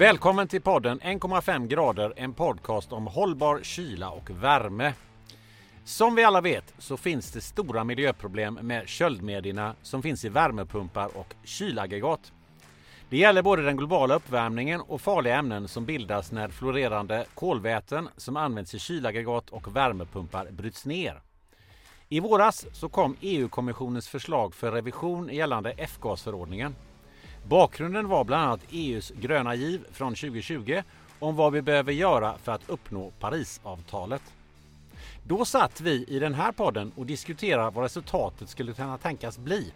Välkommen till podden 1,5 grader, en podcast om hållbar kyla och värme. Som vi alla vet så finns det stora miljöproblem med köldmedierna som finns i värmepumpar och kylaggregat. Det gäller både den globala uppvärmningen och farliga ämnen som bildas när florerande kolväten som används i kylaggregat och värmepumpar bryts ner. I våras så kom EU-kommissionens förslag för revision gällande F-gasförordningen. Bakgrunden var bland annat EUs gröna giv från 2020 om vad vi behöver göra för att uppnå Parisavtalet. Då satt vi i den här podden och diskuterade vad resultatet skulle kunna tänkas bli.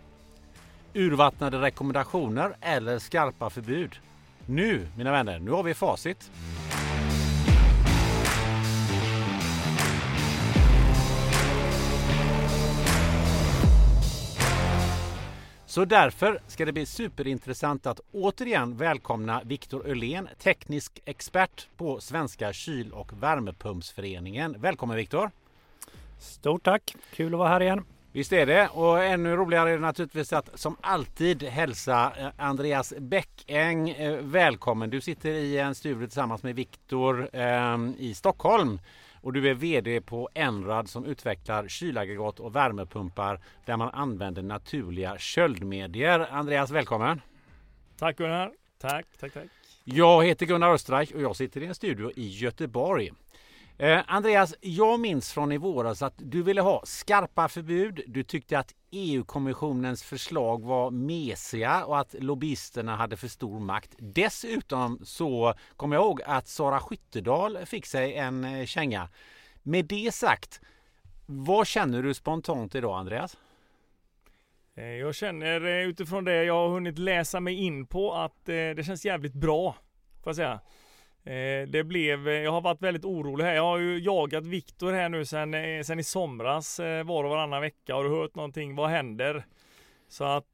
Urvattnade rekommendationer eller skarpa förbud? Nu, mina vänner, nu har vi facit. Så därför ska det bli superintressant att återigen välkomna Viktor Öhlén, teknisk expert på Svenska kyl och värmepumpsföreningen. Välkommen Viktor! Stort tack! Kul att vara här igen. Visst är det och ännu roligare är det naturligtvis att som alltid hälsa eh, Andreas Bäckäng eh, välkommen. Du sitter i en studio tillsammans med Viktor eh, i Stockholm och du är VD på Enrad som utvecklar kylaggregat och värmepumpar där man använder naturliga köldmedier. Andreas, välkommen! Tack Gunnar! Tack, tack, tack! Jag heter Gunnar Österreich och jag sitter i en studio i Göteborg. Eh, Andreas, jag minns från i våras att du ville ha skarpa förbud. Du tyckte att EU-kommissionens förslag var mesiga och att lobbyisterna hade för stor makt. Dessutom så kommer jag ihåg att Sara Skyttedal fick sig en eh, känga. Med det sagt, vad känner du spontant idag Andreas? Eh, jag känner eh, utifrån det jag har hunnit läsa mig in på att det känns jävligt bra. Får jag säga. Eh, det blev, jag har varit väldigt orolig här. Jag har ju jagat Viktor här nu sen, eh, sen i somras eh, var och varannan vecka. Har du hört någonting? Vad händer? Så att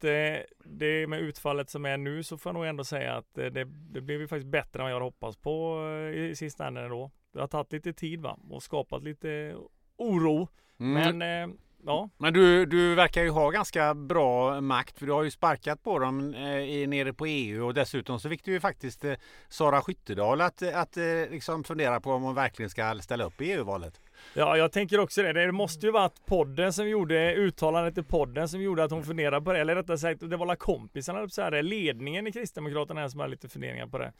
det med utfallet som är nu så får jag nog ändå säga att det, det blev ju faktiskt bättre än vad jag hade hoppats på i sista änden då. Det har tagit lite tid va och skapat lite oro. Mm. Men Ja. Men du, du verkar ju ha ganska bra makt för du har ju sparkat på dem eh, nere på EU och dessutom så fick du ju faktiskt eh, Sara Skyttedal att, att eh, liksom fundera på om hon verkligen ska ställa upp i EU-valet. Ja, jag tänker också det. Det måste ju varit podden som gjorde uttalandet i podden som gjorde att hon funderade på det. Eller rättare sagt, det var alla kompisarna, så här, ledningen i Kristdemokraterna som hade lite funderingar på det.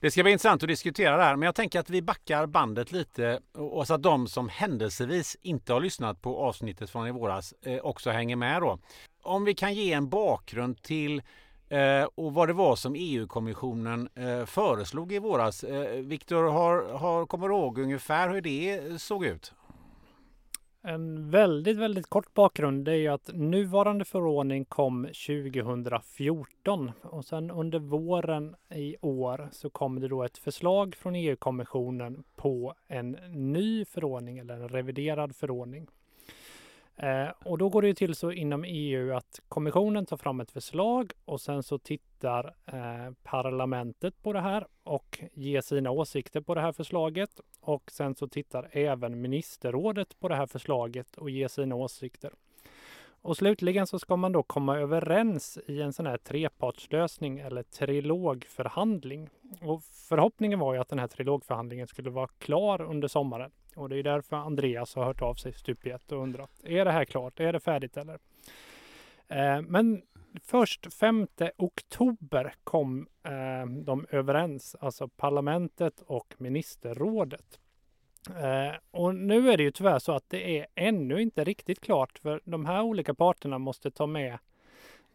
Det ska bli intressant att diskutera det här, men jag tänker att vi backar bandet lite och så att de som händelsevis inte har lyssnat på avsnittet från i våras eh, också hänger med då. Om vi kan ge en bakgrund till Eh, och vad det var som EU-kommissionen eh, föreslog i våras. Eh, Viktor, har, har, kommer du ihåg ungefär hur det eh, såg ut? En väldigt, väldigt kort bakgrund är ju att nuvarande förordning kom 2014 och sen under våren i år så kom det då ett förslag från EU-kommissionen på en ny förordning eller en reviderad förordning. Eh, och då går det ju till så inom EU att kommissionen tar fram ett förslag och sen så tittar eh, parlamentet på det här och ger sina åsikter på det här förslaget. Och sen så tittar även ministerrådet på det här förslaget och ger sina åsikter. Och slutligen så ska man då komma överens i en sån här trepartslösning eller trilogförhandling. Och förhoppningen var ju att den här trilogförhandlingen skulle vara klar under sommaren. Och det är därför Andreas har hört av sig stup i ett och undrat. Är det här klart? Är det färdigt eller? Eh, men först 5 oktober kom eh, de överens, alltså parlamentet och ministerrådet. Eh, och nu är det ju tyvärr så att det är ännu inte riktigt klart för de här olika parterna måste ta med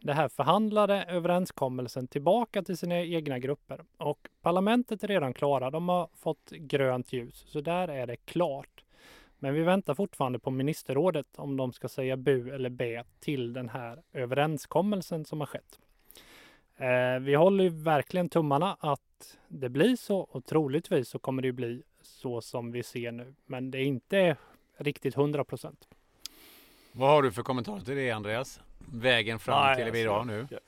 det här förhandlade överenskommelsen tillbaka till sina egna grupper. Och parlamentet är redan klara. De har fått grönt ljus, så där är det klart. Men vi väntar fortfarande på ministerrådet om de ska säga bu eller b till den här överenskommelsen som har skett. Eh, vi håller ju verkligen tummarna att det blir så och troligtvis så kommer det bli så som vi ser nu. Men det är inte riktigt 100 procent. Vad har du för kommentarer till det Andreas? Vägen fram Nej, till idag nu? Ja.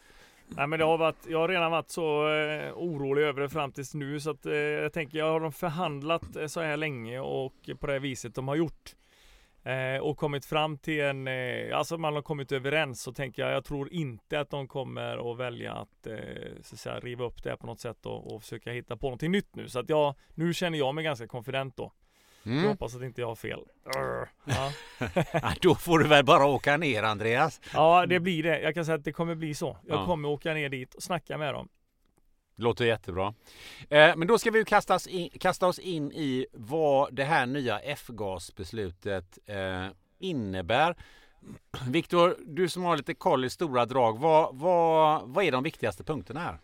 Nej men det har varit, jag har redan varit så eh, orolig över det fram tills nu så att eh, jag tänker jag har de förhandlat eh, så här länge och på det viset de har gjort. eh, och kommit fram till en, eh, alltså man har kommit överens så tänker jag, jag tror inte att de kommer att välja att, eh, så att säga, riva upp det på något sätt och, och försöka hitta på någonting nytt nu. Så att jag, nu känner jag mig ganska konfident då. Mm. Jag hoppas att inte jag har fel. Arr, Ja. Då får du väl bara åka ner Andreas. ja, det blir det. Jag kan säga att det kommer bli så. Jag Ja. kommer åka ner dit och snacka med dem. Låter jättebra. Eh, men då ska vi ju kasta oss in, kasta oss in i vad det här nya F-gasbeslutet eh, innebär. Viktor, du som har lite koll i stora drag. Vad, vad, vad är de viktigaste punkterna här?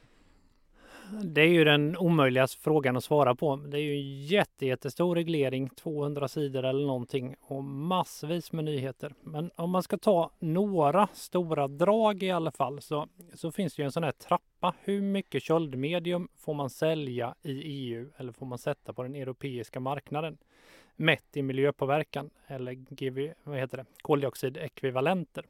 Det är ju den omöjliga frågan att svara på. Det är ju en jätte, jättestor reglering, 200 sidor eller någonting och massvis med nyheter. Men om man ska ta några stora drag i alla fall så, så finns det ju en sån här trappa. Hur mycket köldmedium får man sälja i EU eller får man sätta på den europeiska marknaden? Mätt i miljöpåverkan eller GV, vad heter det, koldioxidekvivalenter.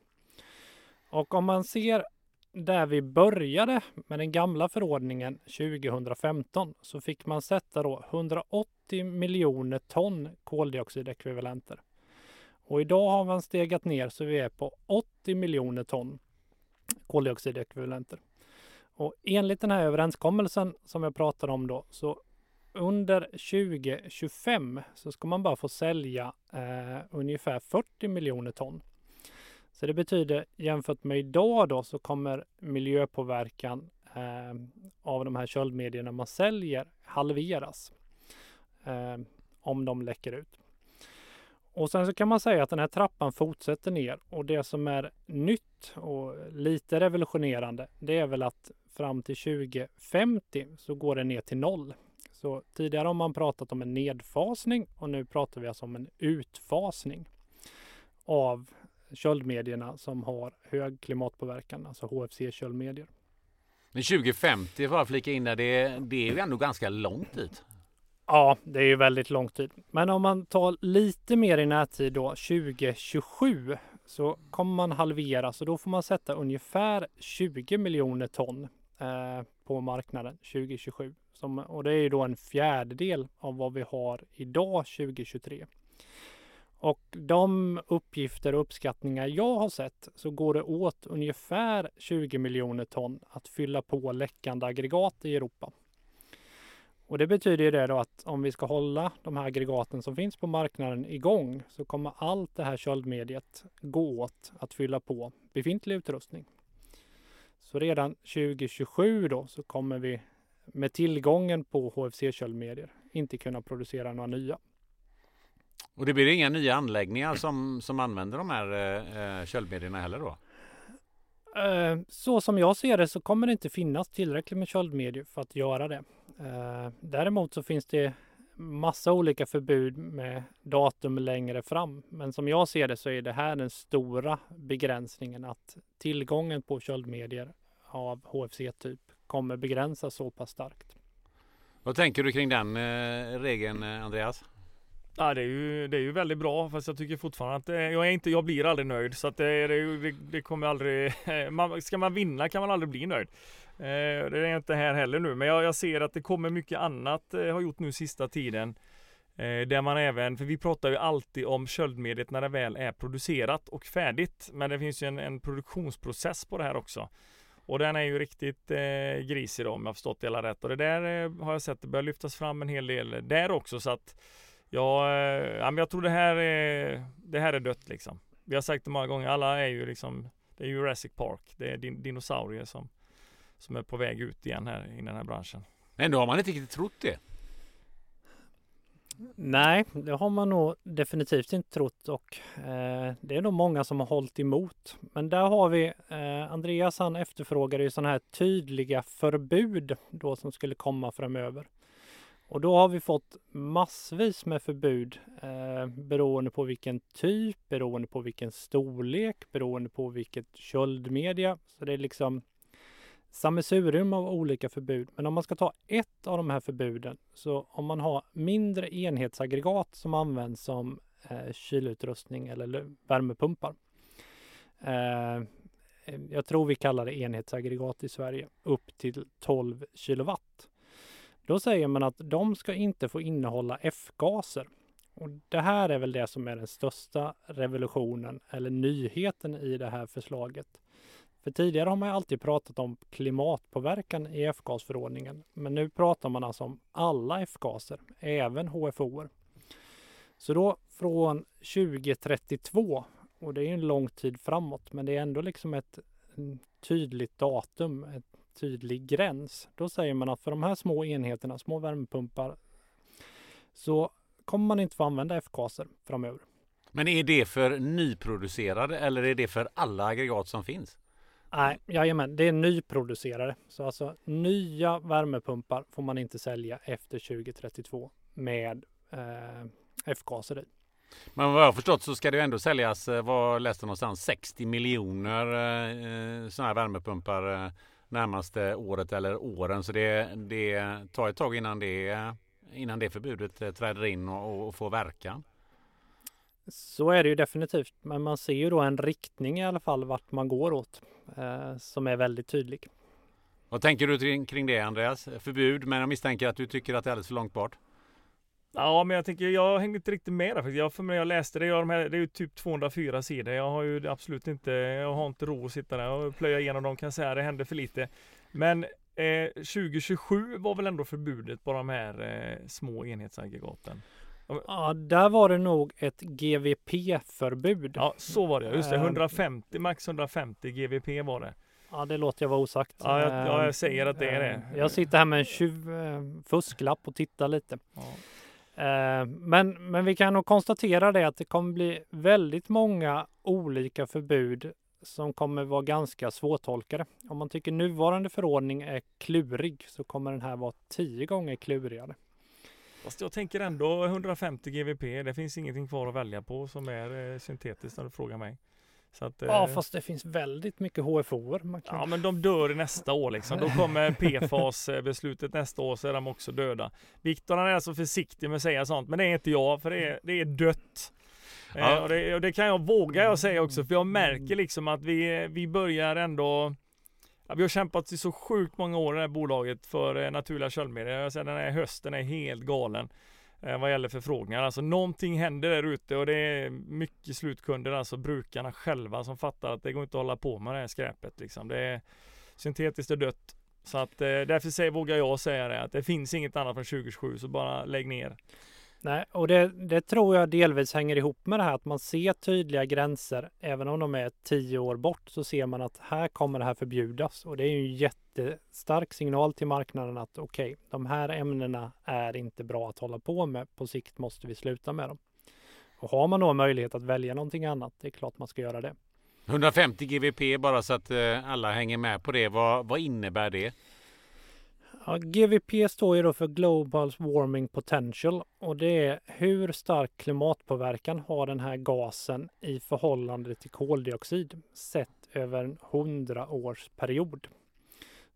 Och om man ser där vi började med den gamla förordningen 2015 så fick man sätta då 180 miljoner ton koldioxidekvivalenter. Och idag har man stegat ner så vi är på 80 miljoner ton koldioxidekvivalenter. Och enligt den här överenskommelsen som jag pratade om då så under 2025 så ska man bara få sälja eh, ungefär 40 miljoner ton. Så det betyder jämfört med idag då så kommer miljöpåverkan eh, av de här köldmedierna man säljer halveras. Eh, om de läcker ut. Och sen så kan man säga att den här trappan fortsätter ner och det som är nytt och lite revolutionerande det är väl att fram till 2050 så går det ner till noll. Så tidigare har man pratat om en nedfasning och nu pratar vi alltså om en utfasning av köldmedierna som har hög klimatpåverkan, alltså HFC-köldmedier. Men 2050, får jag flika in där, det, det är ju ändå ganska långt dit. Ja, det är ju väldigt lång tid. Men om man tar lite mer i närtid då, 2027, så kommer man halvera, så då får man sätta ungefär 20 miljoner ton eh, på marknaden 2027. Som, och det är ju då en fjärdedel av vad vi har idag 2023. Och de uppgifter och uppskattningar jag har sett så går det åt ungefär 20 miljoner ton att fylla på läckande aggregat i Europa. Och det betyder ju det då att om vi ska hålla de här aggregaten som finns på marknaden igång så kommer allt det här köldmediet gå åt att fylla på befintlig utrustning. Så redan 2027 då så kommer vi med tillgången på HFC-köldmedier inte kunna producera några nya. Och det blir inga nya anläggningar som, som använder de här eh, köldmedierna heller då? Eh, Så som jag ser det så kommer det inte finnas tillräckligt med köldmedier för att göra det. Eh, Däremot så finns det massa olika förbud med datum längre fram. Men som jag ser det så är det här den stora begränsningen att tillgången på köldmedier av HFC-typ kommer begränsas så pass starkt. Vad tänker du kring den eh, regeln eh, Andreas? Ja, det är, ju, det är ju väldigt bra fast jag tycker fortfarande att eh, jag, är inte, jag blir aldrig nöjd. Så att det, det, det, kommer aldrig... Man, ska man vinna kan man aldrig bli nöjd. Eh, det är inte här heller nu. Men jag, jag ser att det kommer mycket annat eh, har gjort nu sista tiden. Eh, där man även, för vi pratar ju alltid om köldmediet när det väl är producerat och färdigt. Men det finns ju en, en produktionsprocess på det här också. Och den är ju riktigt eh, grisig då om jag förstått det hela rätt. Och det där eh, har jag sett det börjar lyftas fram en hel del där också. Så att Ja, eh, ja, men jag tror det här är, det här är dött liksom. Vi har sagt det många gånger, alla är ju liksom, det är Jurassic Park. Det är din, dinosaurier som, som är på väg ut igen här i den här branschen. Ändå har man inte riktigt trott det. Nej, det har man nog definitivt inte trott och eh, det är nog många som har hållit emot. Men där har vi eh, Andreas han efterfrågade ju sådana här tydliga förbud då som skulle komma framöver. Och då har vi fått massvis med förbud eh, beroende på vilken typ, beroende på vilken storlek, beroende på vilket köldmedia. Så det är liksom sammelsurium av olika förbud. Men om man ska ta ett av de här förbuden, så om man har mindre enhetsaggregat som används som eh, kylutrustning eller värmepumpar. Eh, jag tror vi kallar det enhetsaggregat i Sverige, upp till 12 kilowatt. Då säger man att de ska inte få innehålla F-gaser. Och det här är väl det som är den största revolutionen eller nyheten i det här förslaget. För tidigare har man alltid pratat om klimatpåverkan i F-gasförordningen. Men nu pratar man alltså om alla F-gaser, även HFO. Så då från 2032, och det är en lång tid framåt, men det är ändå liksom ett mm, tydligt datum, ett tydlig gräns. Då säger man att för de här små enheterna, små värmepumpar, så kommer man inte få använda F-gaser framöver. Men är det för nyproducerade eller är det för alla aggregat som finns? Nej, jajamän, det är nyproducerade. Så alltså nya värmepumpar får man inte sälja efter 2032 med eh, F-gaser i. Men vad jag förstått så ska det ändå säljas, eh, vad läste någonstans, 60 miljoner eh, sådana här värmepumpar eh, närmaste året eller åren. Så det, det tar ett tag innan det, innan det förbudet eh, träder in och, och får verkan. Så är det ju definitivt. Men man ser ju då en riktning i alla fall vart man går åt eh, som är väldigt tydlig. Vad tänker du kring det Andreas? Förbud, men jag misstänker att du tycker att det är alldeles för långt bort. Ja, men jag tänker, jag hängde inte riktigt med där. Jag, för mig, jag läste det, jag, de här, det är ju typ 204 sidor. Jag har ju absolut inte, jag har inte ro att sitta där och plöja igenom dem kan jag säga. Det händer för lite. Men eh, 2027 var väl ändå förbudet på de här eh, små enhetsaggregaten. Ja, där var det nog ett GVP-förbud. Ja, så var det. Just det, 150, ehm. max 150 GVP var det. Ja, det låter jag vara osagt. Ja, jag, ja, jag säger att det är det. Ehm, jag sitter här med en tjuv, eh, fusklapp och tittar lite. Ja. Eh, men, men vi kan nog konstatera det att det kommer bli väldigt många olika förbud som kommer vara ganska svårtolkade. Om man tycker nuvarande förordning är klurig så kommer den här vara tio gånger klurigare. Fast jag tänker ändå 150 GVP. Det finns ingenting kvar att välja på som är eh, syntetiskt när du frågar mig. Att, ja, eh, fast det finns väldigt mycket HFO. kan... Ja, men de dör nästa år liksom. Då kommer PFAS-beslutet nästa år så är de också döda. Viktor han är så försiktig med att säga sånt, men det är inte jag för det är, det är dött. Eh, ja. Eh, och, det, och, det, kan jag våga jag säga också för jag märker liksom att vi, vi börjar ändå Ja, vi har kämpat i så sjukt många år i det här bolaget för eh, naturliga köldmedier. den här hösten är helt galen Eh, vad gäller förfrågningar. Alltså någonting händer där ute och det är mycket slutkunder, alltså brukarna själva som fattar att det går inte att hålla på med det här skräpet liksom. Det är syntetiskt är dött. Så att eh, därför säger, vågar jag säga det att det finns inget annat från 2027 så bara lägg ner. Nej, och det, det, tror jag delvis hänger ihop med det här att man ser tydliga gränser. Även om de är tio år bort så ser man att här kommer det här förbjudas. Och det är ju en jättestark signal till marknaden att okej, okay, de här ämnena är inte bra att hålla på med. På sikt måste vi sluta med dem. Och har man då möjlighet att välja någonting annat, det är klart man ska göra det. 150 GVP bara så att eh, alla hänger med på det. Vad, vad innebär det? Ja, GVP står ju då för Global Warming Potential och det är hur stark klimatpåverkan har den här gasen i förhållande till koldioxid sett över en 100 års period.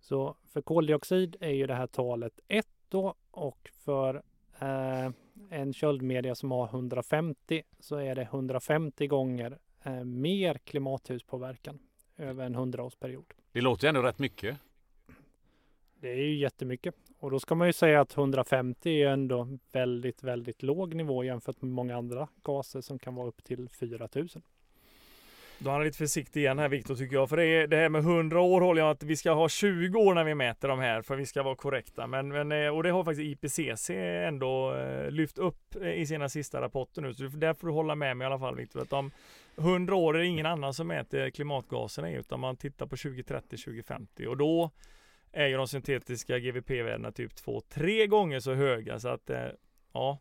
Så för koldioxid är ju det här talet 1 då och för eh, en köldmedia som har 150 så är det 150 gånger eh, mer klimathuspåverkan över en 100-årsperiod. Det låter ändå rätt mycket. Det är ju jättemycket. Och då ska man ju säga att 150 är ändå väldigt, väldigt låg nivå jämfört med många andra gaser som kan vara upp till 4000. Då är han lite försiktig igen här Viktor tycker jag. För det, är, det här med 100 år håller jag att vi ska ha 20 år när vi mäter de här för vi ska vara korrekta. Men, men eh, och det har faktiskt IPCC ändå eh, lyft upp eh, i sina sista rapporter nu. Så där får du hålla med mig i alla fall Viktor. Att om 100 år är det ingen annan som mäter klimatgaserna utan man tittar på 2030, 2050 och då är ju de syntetiska GVP-värdena typ två, tre gånger så höga så att eh, ja.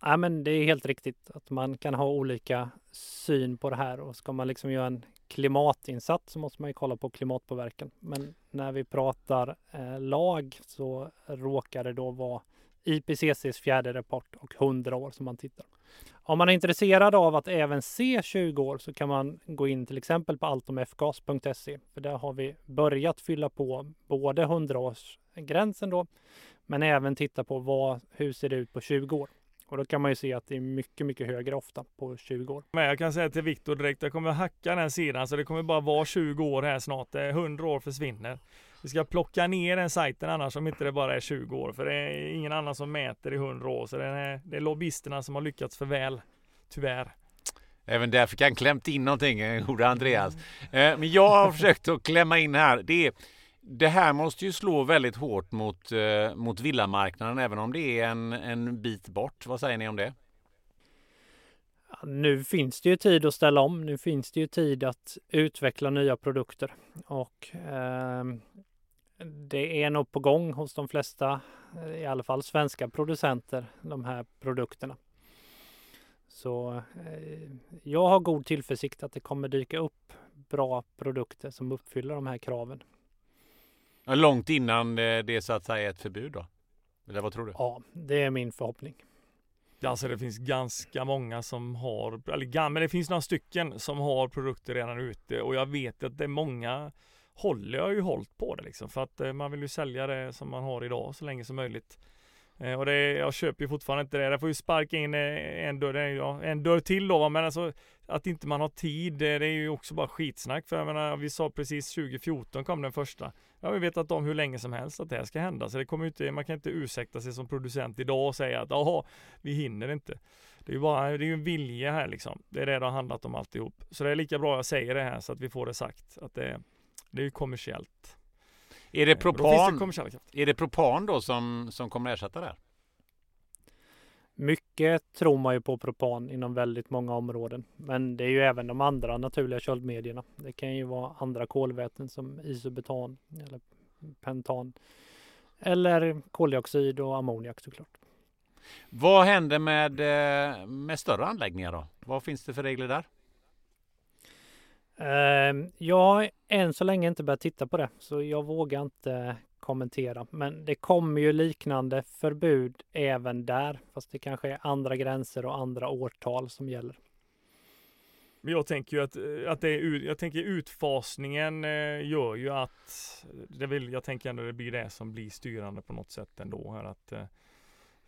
Ja, men det är helt riktigt att man kan ha olika syn på det här och ska man liksom göra en klimatinsats så måste man ju kolla på klimatpåverkan. Men när vi pratar eh, lag så råkar det då vara IPCCs fjärde rapport och 100 år som man tittar. Om man är intresserad av att även se 20 år så kan man gå in till exempel på alltomfgas.se för där har vi börjat fylla på både 100-årsgränsen då men även titta på vad, hur ser det ut på 20 år. Och då kan man ju se att det är mycket, mycket högre ofta på 20 år. Men jag kan säga till Viktor direkt, jag kommer hacka den sidan så det kommer bara vara 20 år här snart. 100 år försvinner vi ska plocka ner den sajten annars om inte det bara är 20 år. För det är ingen annan som mäter i 100 år. Så det är, det är lobbyisterna som har lyckats för väl. Tyvärr. Även där fick han klämt in någonting, gode Andreas. Eh, men jag har försökt att klämma in här. Det, är, det här måste ju slå väldigt hårt mot, eh, mot villamarknaden även om det är en, en bit bort. Vad säger ni om det? Nu finns det ju tid att ställa om. Nu finns det ju tid att utveckla nya produkter och eh, det är nog på gång hos de flesta, i alla fall svenska producenter, de här produkterna. Så eh, jag har god tillförsikt att det kommer dyka upp bra produkter som uppfyller de här kraven. Långt innan det så att säga är ett förbud då? Eller vad tror du? Ja, det är min förhoppning. Alltså det finns ganska många som har, eller men det finns några stycken som har produkter redan ute och jag vet att det är många håller jag ju hållt på det liksom för att eh, man vill ju sälja det som man har idag så länge som möjligt. Eh, och det, jag köper ju fortfarande inte det. Jag får ju sparka in eh, en dörr, ja, en dörr till då. Men alltså att inte man har tid, eh, det är ju också bara skitsnack. För jag menar, vi sa precis 2014 kom den första. Ja, vi vetat om hur länge som helst att det här ska hända. Så det kommer inte, man kan inte ursäkta sig som producent idag och säga att jaha, vi hinner inte. Det är ju bara, det är ju en vilja här liksom. Det är det det har handlat om alltihop. Så det är lika bra jag säger det här så att vi får det sagt. Att det, det är ju kommersiellt. Är det propan, det är det propan då som, som kommer ersätta det? Mycket tror man ju på propan inom väldigt många områden. Men det är ju även de andra naturliga köldmedierna. Det kan ju vara andra kolväten som isobutan eller pentan. Eller koldioxid och ammoniak såklart. Vad händer med, eh, med större anläggningar då? Vad finns det för regler där? Ehm, jag har än så länge inte börjat titta på det, så jag vågar inte kommentera. Men det kommer ju liknande förbud även där, fast det kanske är andra gränser och andra årtal som gäller. Men jag tänker ju att, eh, att det är, jag tänker utfasningen eh, gör ju att eh, det vill, jag tänker ändå det blir det som blir styrande på något sätt ändå här att eh,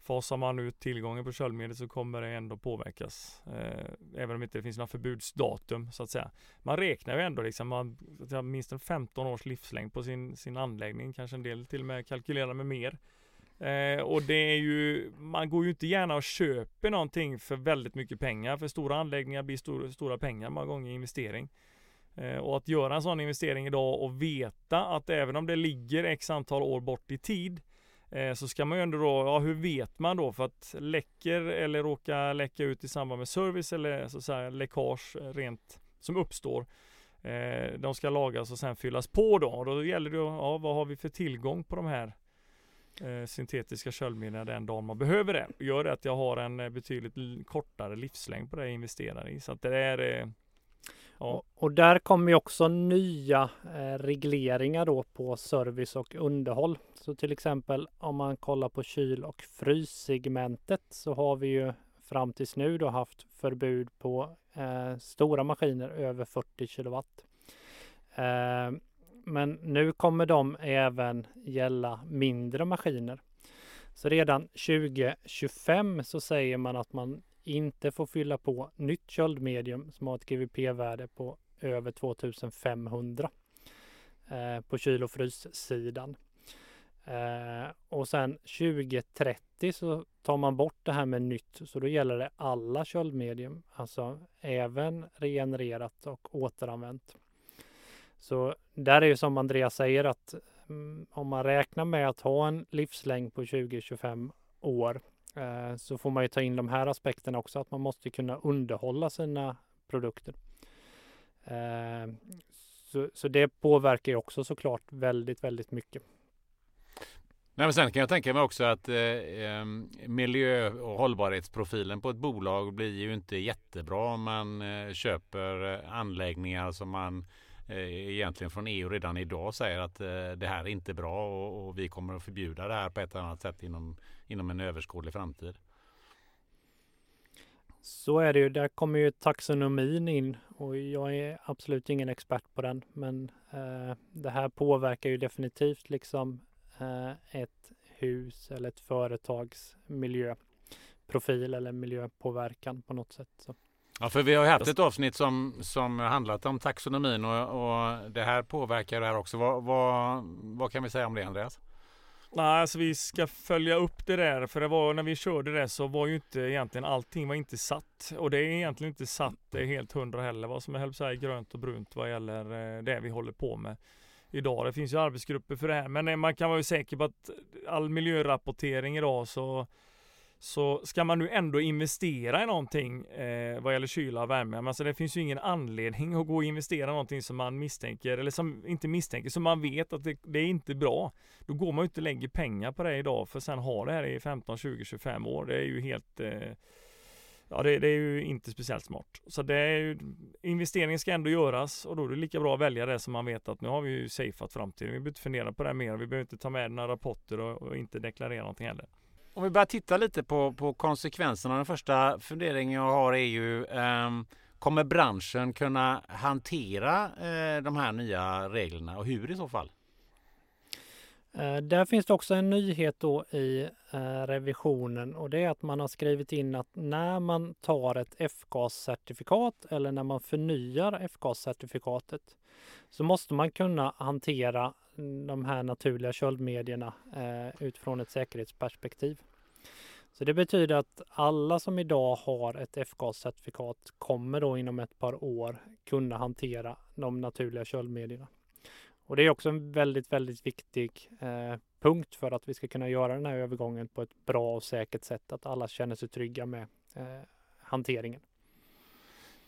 Fasar man ut tillgången på köldmedel så kommer det ändå påverkas. Eh, även om inte det finns några förbudsdatum så att säga. Man räknar ju ändå liksom man, minst en 15 års livslängd på sin, sin anläggning. Kanske en del till och med kalkylerar med mer. Eh, och det är ju, man går ju inte gärna och köper någonting för väldigt mycket pengar. För stora anläggningar blir stor, stora pengar många gånger i investering. Eh, och att göra en sån investering idag och veta att även om det ligger x antal år bort i tid Eh, Eh, så ska man ju ändå då, ja hur vet man då? För att läcker eller råkar läcka ut i samband med service eller så att säga läckage eh, rent som uppstår. Eh, de ska lagas och sen fyllas på då. Och då gäller det, ja vad har vi för tillgång på de här syntetiska köldmedlen den dagen man behöver det. Gör det att jag har en betydligt kortare livslängd på det jag investerar i. Så att det är Ja. Och där kommer ju också nya regleringar då på service och underhåll. Så till exempel om man kollar på kyl och fryssegmentet så har vi ju fram tills nu då haft förbud på eh, stora maskiner över 40 kilowatt. Eh, men nu kommer de även gälla mindre maskiner. Så redan 2025 så säger man att man inte får fylla på nytt köldmedium som har ett GVP-värde på över 2500 eh, på kyl och fryssidan. Eh, och sen 2030 så tar man bort det här med nytt så då gäller det alla köldmedium, alltså även regenererat och återanvänt. Så där är ju som Andreas säger att mm, om man räknar med att ha en livslängd på 20-25 år Eh, så får man ju ta in de här aspekterna också, att man måste kunna underhålla sina produkter. Eh, så, så det påverkar ju också såklart väldigt, väldigt mycket. Nej, men sen kan jag tänka mig också att eh, ehm, miljö och hållbarhetsprofilen på ett bolag blir ju inte jättebra om man eh, köper eh, anläggningar som man eh, egentligen från EU redan idag säger att eh, det här är inte bra och, och, vi kommer att förbjuda det här på ett annat sätt inom inom en överskådlig framtid. Så är det ju. Där kommer ju taxonomin in och jag är absolut ingen expert på den. Men eh, det här påverkar ju definitivt liksom eh, ett hus eller ett företags miljöprofil eller miljöpåverkan på något sätt. Så. Ja, för vi har haft ett avsnitt som, som handlat om taxonomin och, och det här påverkar det här också. Vad, vad, vad kan vi säga om det Andreas? Nej, alltså vi ska följa upp det där. För det var när vi körde det så var ju inte egentligen allting var inte satt. Och det är egentligen inte satt det är helt hundra heller. Vad som är grönt och brunt vad gäller eh, det vi håller på med idag. Det finns ju arbetsgrupper för det här. Men eh, man kan vara säker på att all miljörapportering idag så så ska man nu ändå investera i någonting eh, vad gäller kyla och värme. Men alltså det finns ju ingen anledning att gå och investera i någonting som man misstänker, eller som inte misstänker, som man vet att det, det är inte bra. Då går man ju inte och lägger pengar på det idag för sen ha det här i 15, 20, 25 år. Det är ju helt eh, Ja det, det, är ju inte speciellt smart. Så det är ju, investeringen ska ändå göras och då är det lika bra att välja det som man vet att nu har vi ju safeat framtiden. Vi behöver inte fundera på det mer. Vi behöver inte ta med några rapporter och, och inte deklarera någonting heller. Om vi börjar titta lite på, på konsekvenserna. Den första funderingen jag har är ju um, Kommer branschen kunna hantera uh, de här nya reglerna och hur i så fall? Eh, där finns det också en nyhet då i eh, revisionen och det är att man har skrivit in att när man tar ett F-gascertifikat eller när man förnyar F-gascertifikatet så måste man kunna hantera mm, de här naturliga köldmedierna eh, utifrån ett säkerhetsperspektiv. Så det betyder att alla som idag har ett F-gascertifikat kommer då inom ett par år kunna hantera de naturliga köldmedierna. Och det är också en väldigt, väldigt viktig eh, punkt för att vi ska kunna göra den här övergången på ett bra och säkert sätt, att alla känner sig trygga med eh, hanteringen.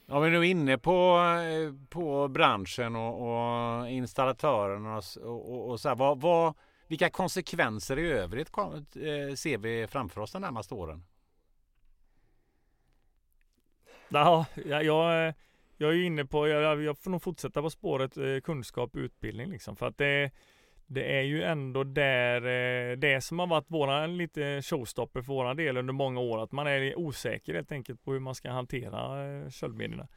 Om vi nu är inne på, eh, på branschen och, och installatörerna och, och, och, så här, vad, vad, vilka konsekvenser i övrigt eh, ser vi framför oss de närmaste åren? Ja, jag, jag, är inne på, jag, jag får nog fortsätta på spåret eh, kunskap och utbildning liksom. För att det, det är ju ändå där eh, det som har varit våran lite showstopper för våran del under många år. Att man är osäker helt enkelt på hur man ska hantera eh, köldmedierna.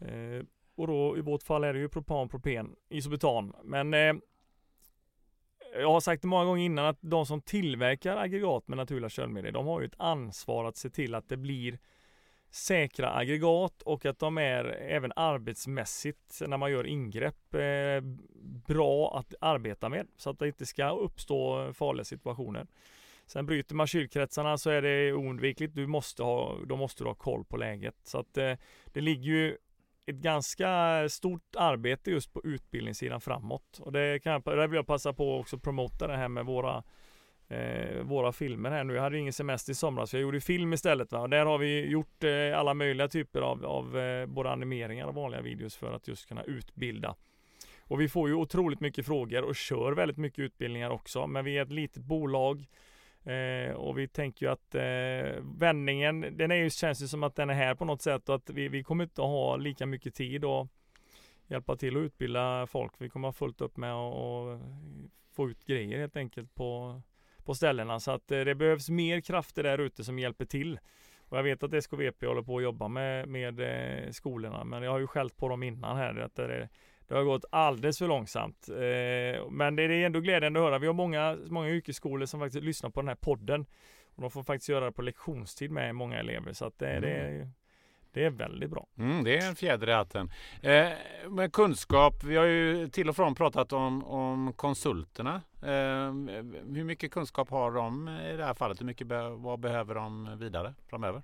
Eh, och då i vårt fall är det ju propan, propen, isobutan. Men jag har sagt det många gånger innan att de som tillverkar aggregat med naturliga köldmedier, de har ju ett ansvar att se till att det blir säkra aggregat och att de är även arbetsmässigt när man gör ingrepp eh, bra att arbeta med så att det inte ska uppstå farliga situationer. Sen bryter man kylkretsarna så är det oundvikligt. Du måste ha, då måste du ha koll på läget. Så att eh, det ligger ju ett ganska stort arbete just på utbildningssidan framåt. Och det kan jag, där vill jag passa på också promota det här med våra eh, våra filmer här nu. Jag hade ju ingen semester i somras, så jag gjorde film istället. Va? Och där har vi gjort eh, alla möjliga typer av, av eh, både animeringar och vanliga videos för att just kunna utbilda. Och vi får ju otroligt mycket frågor och kör väldigt mycket utbildningar också. Men vi är ett litet bolag Eh, och vi tänker ju att eh, vändningen, den är ju, känns ju som att den är här på något sätt och att vi, vi kommer inte att ha lika mycket tid och hjälpa till att utbilda folk. Vi kommer ha fullt upp med att få ut grejer helt enkelt på, på ställena. Så att eh, det behövs mer krafter där ute som hjälper till. Och jag vet att SKVP håller på att jobba med, med eh, skolorna, men jag har ju skällt på dem innan här. Att det, det har gått alldeles för långsamt. Eh, men det är ändå glädjande att höra. Vi har många, många yrkesskolor som faktiskt lyssnar på den här podden. Och de får faktiskt göra det på lektionstid med många elever. Så att det, mm. det, det är väldigt bra. Mm, det är en fjäder i hatten. Eh, med kunskap, vi har ju till och från pratat om, om konsulterna. Eh, hur mycket kunskap har de i det här fallet? Hur mycket be vad behöver de vidare framöver?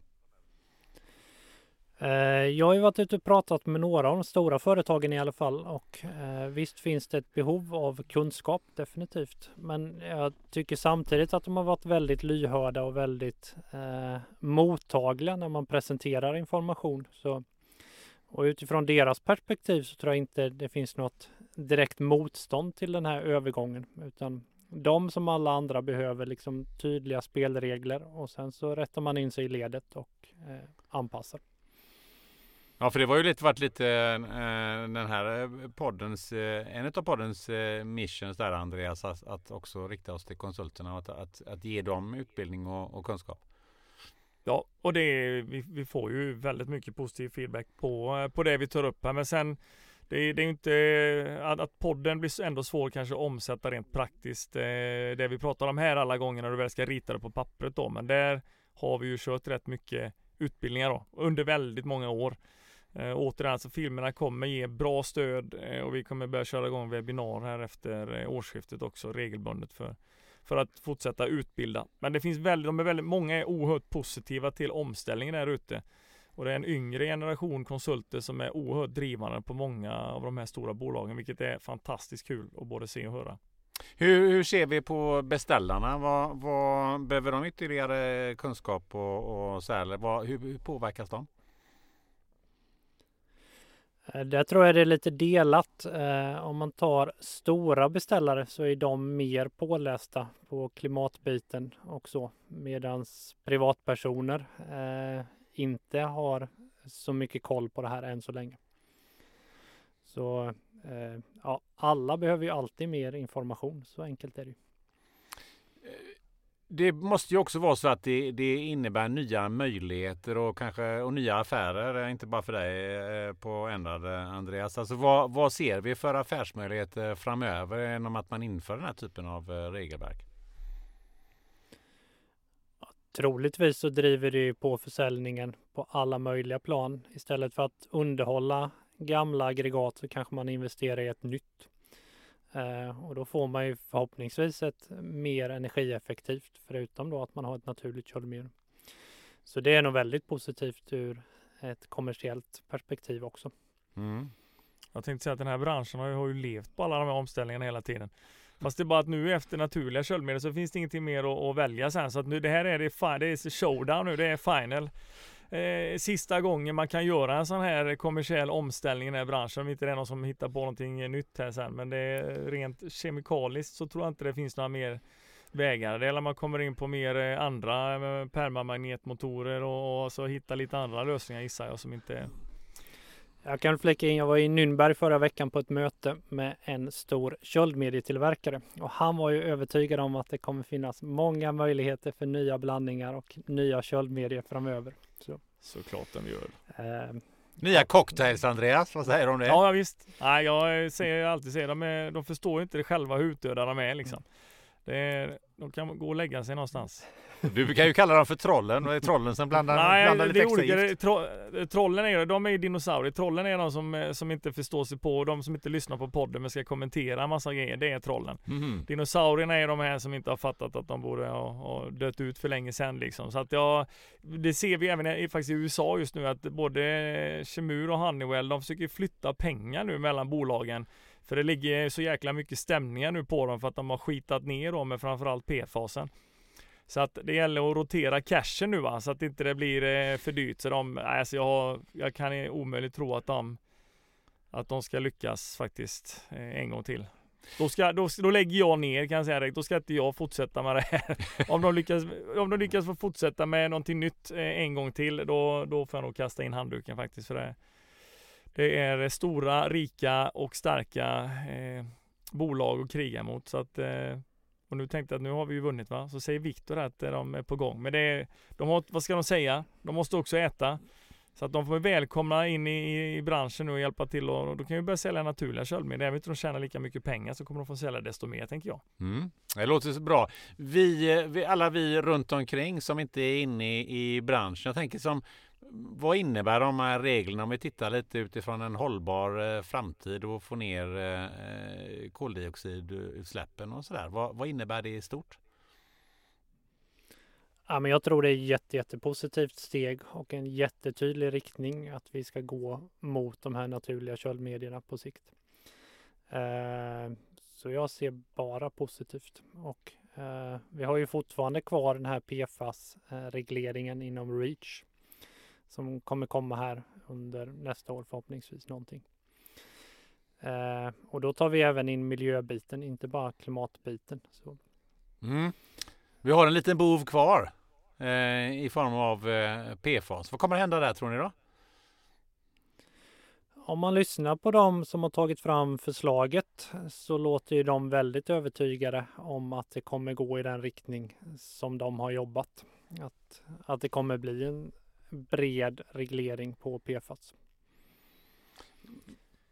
Eh, jag har ju varit ute och pratat med några av de stora företagen i alla fall och eh, visst finns det ett behov av kunskap definitivt. Men jag tycker samtidigt att de har varit väldigt lyhörda och väldigt eh, mottagliga när man presenterar information. Så, och utifrån deras perspektiv så tror jag inte det finns något direkt motstånd till den här övergången utan de som alla andra behöver liksom tydliga spelregler och sen så rättar man in sig i ledet och eh, anpassar. Ja, för det var ju lite varit lite eh, den här eh, poddens, eh, en av poddens eh, missions där Andreas, att, att, också rikta oss till konsulterna och att, att, att ge dem utbildning och, och kunskap. Ja, och det vi, vi, får ju väldigt mycket positiv feedback på, eh, på det vi tar upp här. Men sen det, det är inte eh, att, att podden blir ändå svår kanske att omsätta rent praktiskt. Eh, det vi pratar om här alla gånger när du väl ska rita det på pappret då. Men där har vi ju kört rätt mycket utbildningar då, under väldigt många år. Eh, återigen, alltså filmerna kommer ge bra stöd eh, och vi kommer börja köra igång webbinar här efter eh, årsskiftet också regelbundet för, för att fortsätta utbilda. Men det finns väldigt, de är väldigt, många är oerhört positiva till omställningen där ute. Och det är en yngre generation konsulter som är oerhört drivande på många av de här stora bolagen, vilket är fantastiskt kul att både se och höra. Hur, hur ser vi på beställarna? Vad, vad behöver de ytterligare kunskap och, och så här, vad, hur, hur påverkas de? Eh, där tror jag det är lite delat. Eh, om man tar stora beställare så är de mer pålästa på klimatbiten och så. Medan privatpersoner eh, inte har så mycket koll på det här än så länge. Så ja, alla behöver ju alltid mer information. Så enkelt är det ju. Det måste ju också vara så att det, det innebär nya möjligheter och kanske och nya affärer, eh, inte bara för dig eh, på ändrade Andreas. Alltså vad, vad ser vi för affärsmöjligheter framöver genom att man inför den här typen av eh, regelverk? Troligtvis så driver det på försäljningen på alla möjliga plan. Istället för att underhålla gamla aggregat så kanske man investerar i ett nytt. Eh, och då får man ju förhoppningsvis ett mer energieffektivt förutom då att man har ett naturligt köldmjöl. Så det är nog väldigt positivt ur ett kommersiellt perspektiv också. Mm. Jag tänkte säga att den här branschen har ju, har ju levt på alla de här omställningarna hela tiden. Fast det är bara att nu efter naturliga köldmedel så finns det ingenting mer att, att välja sen. Så att nu det här är det, det är showdown nu, det är final. Eh, sista gången man kan göra en sån här kommersiell omställning i den här branschen. Om inte det är någon som hittar på någonting nytt här sen. Men det är rent kemikaliskt så tror jag inte det finns några mer vägar. Det är när man kommer in på mer eh, andra eh, permamagnetmotorer och, och så hittar lite andra lösningar gissar jag som inte jag kan flika in, jag var i Nürnberg förra veckan på ett möte med en stor köldmedietillverkare och han var ju övertygad om att det kommer finnas många möjligheter för nya blandningar och nya köldmedier framöver. Så. Såklart de gör. Eh, nya cocktails Andreas, vad säger du om det? Ja, visst. Nej, jag säger alltid säger de, är, de förstår inte det själva hur utdöda de är liksom. Det de kan gå och lägga sig någonstans. Du kan ju kalla dem för trollen det är trollen som blandar, Nej, blandar lite det är olika. Tro, trollen är de är dinosaurier. Trollen är de som, eh, som inte förstår sig på, de som inte lyssnar på podden men ska kommentera en massa grejer. Det är trollen. Mm. Dinosaurierna är de här som inte har fattat att de borde ha, ha dött ut för länge sedan liksom. Så att ja, det ser vi även i, faktiskt i USA just nu att både Chemur och Honeywell, de försöker flytta pengar nu mellan bolagen. För det ligger så jäkla mycket stämningar nu på dem för att de har skitat ner dem med framförallt P-fasen. Så att det gäller att rotera cashen nu va, så att inte det blir eh, för dyrt. Så de, alltså jag, har, jag kan omöjligt tro att de, att de ska lyckas faktiskt eh, en gång till. Då, ska, då, då lägger jag ner kan jag säga direkt. Då ska inte jag fortsätta med det här. Om de lyckas, om de lyckas få fortsätta med någonting nytt eh, en gång till, då, då får jag nog kasta in handduken faktiskt. För det, det är stora, rika och starka eh, bolag att kriga mot. Så att eh, och nu tänkte jag att nu har vi ju vunnit va. Så säger Viktor att eh, de är på gång. Men det är, de har, vad ska de säga? De måste också äta. Så att de får välkomna in i, i branschen och hjälpa till och, och då kan vi börja sälja naturliga köldmedel. Även om de tjänar lika mycket pengar så kommer de få sälja desto mer tänker jag. Mm. Det låter så bra. Vi, eh, vi, alla vi runt omkring som inte är inne i, i branschen. Jag tänker som vad innebär de här reglerna om vi tittar lite utifrån en hållbar eh, framtid och få ner eh, koldioxidutsläppen och sådär? Vad, vad innebär det i stort? Ja, men jag tror det är ett jätte, jättepositivt steg och en jättetydlig riktning att vi ska gå mot de här naturliga köldmedierna på sikt. Eh, så jag ser bara positivt och eh, vi har ju fortfarande kvar den här PFAS-regleringen eh, inom REACH som kommer komma här under nästa år förhoppningsvis någonting. Eh, och då tar vi även in miljöbiten, inte bara klimatbiten. Så. Mm. Vi har en liten bov kvar eh, i form av eh, PFAS. Vad kommer hända där tror ni då? Om man lyssnar på dem som har tagit fram förslaget så låter ju de väldigt övertygade om att det kommer gå i den riktning som de har jobbat. Att, att det kommer bli en bred reglering på PFAS.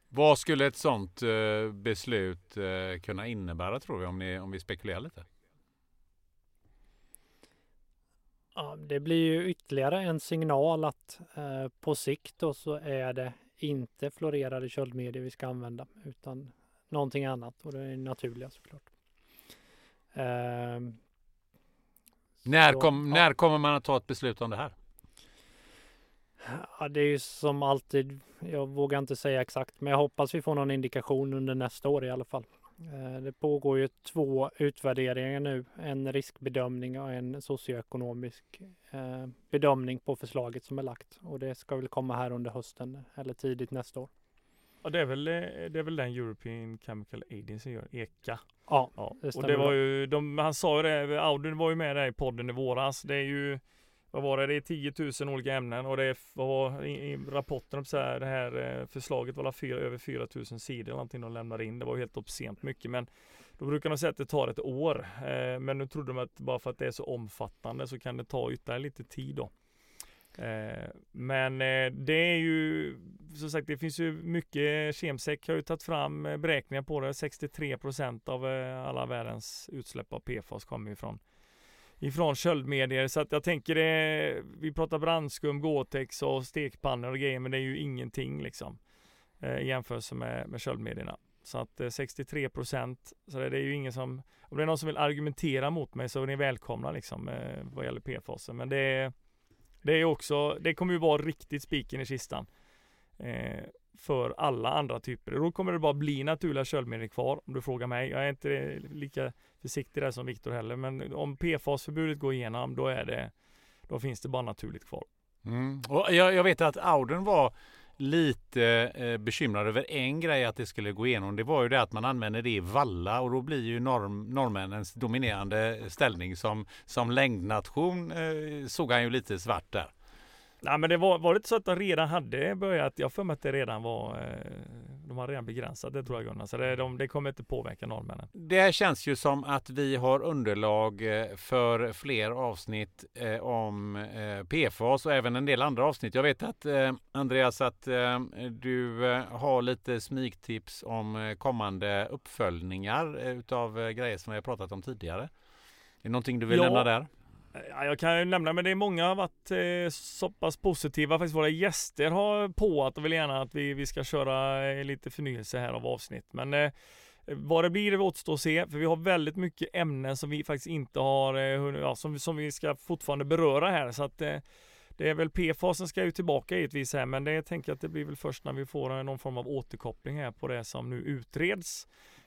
Vad skulle ett sådant eh, beslut eh, kunna innebära tror vi om, ni, om vi spekulerar lite? Ja, det blir ju ytterligare en signal att eh, på sikt då så är det inte fluorerade köldmedier vi ska använda utan någonting annat och det är naturliga såklart. Eh, När, så, kom, ja. när kommer man att ta ett beslut om det här? Ja, det är ju som alltid. Jag vågar inte säga exakt, men jag hoppas vi får någon indikation under nästa år i alla fall. Eh, Det pågår ju två utvärderingar nu, en riskbedömning och en socioekonomisk eh, bedömning på förslaget som är lagt och det ska väl komma här under hösten eller tidigt nästa år. Ja, det är väl, eh, det är väl den European Chemical Agency gör, ECA. Ja, Ja, Det och det var ju, de, han sa ju det, Audun var ju med där i podden i våras. Det är ju, vad var det, det är 10 000 olika ämnen och det är, vad var i, i rapporten, så här, det här eh, förslaget var fyra, över 4 000 sidor eller någonting de lämnade in. Det var helt obscent mycket men då brukar de säga att det tar ett år. Eh, men nu trodde de att bara för att det är så omfattande så kan det ta ytterligare lite tid då. Eh, men eh, det är ju som sagt det finns ju mycket Kemsek har ju tagit fram eh, beräkningar på det. 63% av eh, alla världens utsläpp av PFAS kommer ifrån ifrån köldmedier så att jag tänker det Vi pratar brandskum, Gore-Tex och stekpannor och grejer men det är ju ingenting liksom eh, i jämförelse med, med köldmedierna. Så att eh, 63 så det är ju ingen som Om det är någon som vill argumentera mot mig så är ni välkomna liksom eh, vad gäller PFAS men det det är också, det kommer ju vara riktigt spiken i kistan. Eh, för alla andra typer. Då kommer det bara bli naturliga köldmedel kvar om du frågar mig. Jag är inte lika försiktig där som Viktor heller. Men om PFAS-förbudet går igenom då är det Då finns det bara naturligt kvar. Mm. Och jag, jag vet att Auden var lite eh, bekymrad över en grej att det skulle gå igenom. Det var ju det att man använder det i valla och då blir ju norm, norrmännens dominerande ställning som, som längdnation eh, såg han ju lite svart där. Nej men det var, var det inte så att de redan hade börjat? Jag för mig att det redan var eh, De har redan begränsat det tror jag Gunnar. Så det, de, det kommer inte påverka norrmännen. Det känns ju som att vi har underlag eh, för fler avsnitt eh, om PFAS och även en del andra avsnitt. Jag vet att Andreas att du har lite smygtips om kommande uppföljningar utav grejer som vi har pratat om tidigare. Är det någonting du vill Ja. nämna där? Ja, jag kan ju nämna, men det är många har varit eh, så pass positiva. Faktiskt våra gäster har på att och vill gärna att vi, vi ska köra eh, lite förnyelse här av avsnitt. Men eh, vad det blir det återstår att se, för vi har väldigt mycket ämnen som vi faktiskt inte har, eh, hunnit- ja, som, som vi ska fortfarande beröra här. Så att eh, det är väl PFASen som ska ju tillbaka givetvis här, men det tänker jag att det blir väl först när vi får eh, någon form av återkoppling här på det som nu utreds.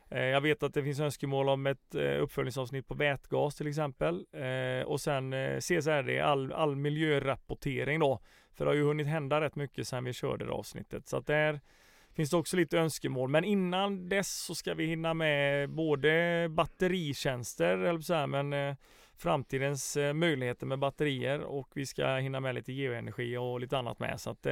Eh, jag vet att det finns önskemål om ett eh, uppföljningsavsnitt på vätgas till exempel. Eh, och sen CSRD, all, all miljörapportering då. För det har ju hunnit hända rätt mycket sedan vi körde det avsnittet. Så att där finns det också lite önskemål. Men innan dess så ska vi hinna med både batteritjänster, eller så här, men framtidens möjligheter med batterier och vi ska hinna med lite geoenergi och lite annat med. Så att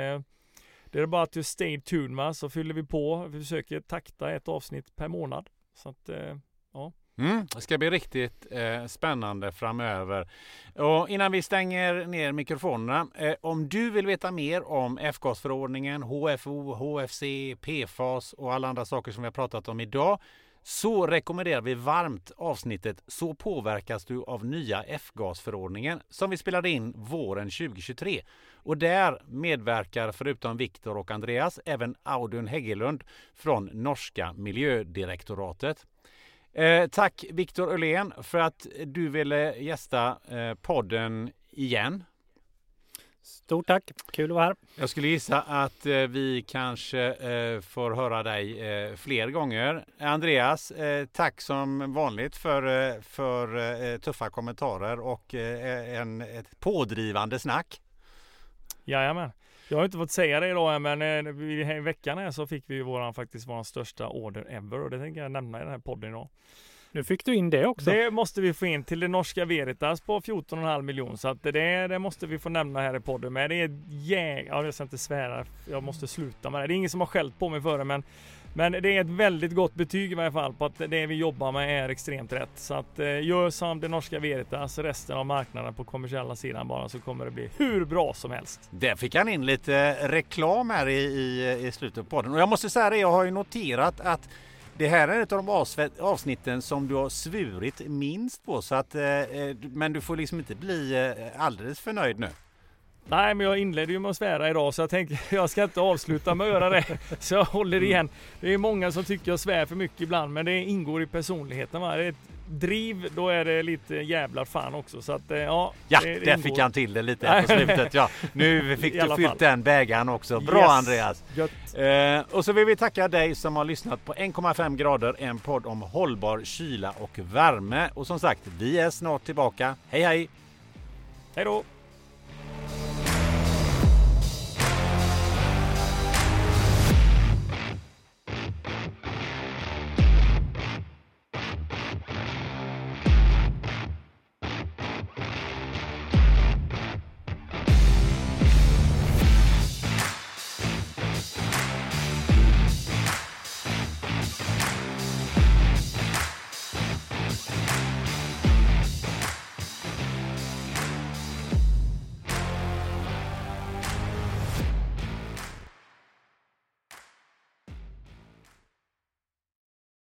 det är bara att stay tuned med så fyller vi på. Vi försöker takta ett avsnitt per månad. Så att, eh, ja. Mm, det ska bli riktigt eh, spännande framöver. Och innan vi stänger ner mikrofonerna. Eh, om du vill veta mer om F-gasförordningen, HFO, HFC, PFAS och alla andra saker som vi har pratat om idag så rekommenderar vi varmt avsnittet Så påverkas du av nya F-gasförordningen som vi spelade in våren 2023. Och där medverkar förutom Viktor och Andreas även Audun Häggelund från norska miljödirektoratet. Eh, tack Viktor Öhlén för att du ville gästa eh, podden igen. Stort tack! Kul att vara här. Jag skulle gissa att eh, vi kanske eh, får höra dig eh, fler gånger. Andreas, eh, tack som vanligt för, för tuffa kommentarer och en, ett pådrivande snack. Jajamän. Jag har inte fått säga det idag men eh, i veckan här så fick vi ju våran, faktiskt våran största order ever och det tänker jag nämna i den här podden idag. Nu fick du in det också. Det måste vi få in till det norska Veritas på 14,5 miljoner så att det, det måste vi få nämna här i podden. Men det är jäg... Ja, jag ska inte svära. Jag måste sluta med det. Det är ingen som har skällt på mig för det, men men det är ett väldigt gott betyg i varje fall på att det vi jobbar med är extremt rätt. Så att eh, gör som det norska Veritas, resten av marknaden på kommersiella sidan bara så kommer det bli hur bra som helst. Där fick han in lite eh, reklam här i, i, i slutet på podden. Och jag måste säga det, jag har ju noterat att Det här är ett av de avsnitten som du har svurit minst på så att, eh, eh men du får liksom inte bli eh, alldeles för nöjd nu. Nej, men jag inledde ju med att svära idag så jag tänker jag ska inte avsluta med att göra det. Så jag håller mm. igen. Det är många som tycker jag svär för mycket ibland, men det ingår i personligheten. Va? Det är ett driv, då är det lite jävlar fan också. Så att, ja, ja det, det där fick han till det lite på slutet. Ja, nu fick du fyllt den bägaren också. Bra yes. Andreas! Eh, och så vill vi tacka dig som har lyssnat på 1,5 grader, en podd om hållbar kyla och värme. Och som sagt, vi är snart tillbaka. Hej hej! Hej då!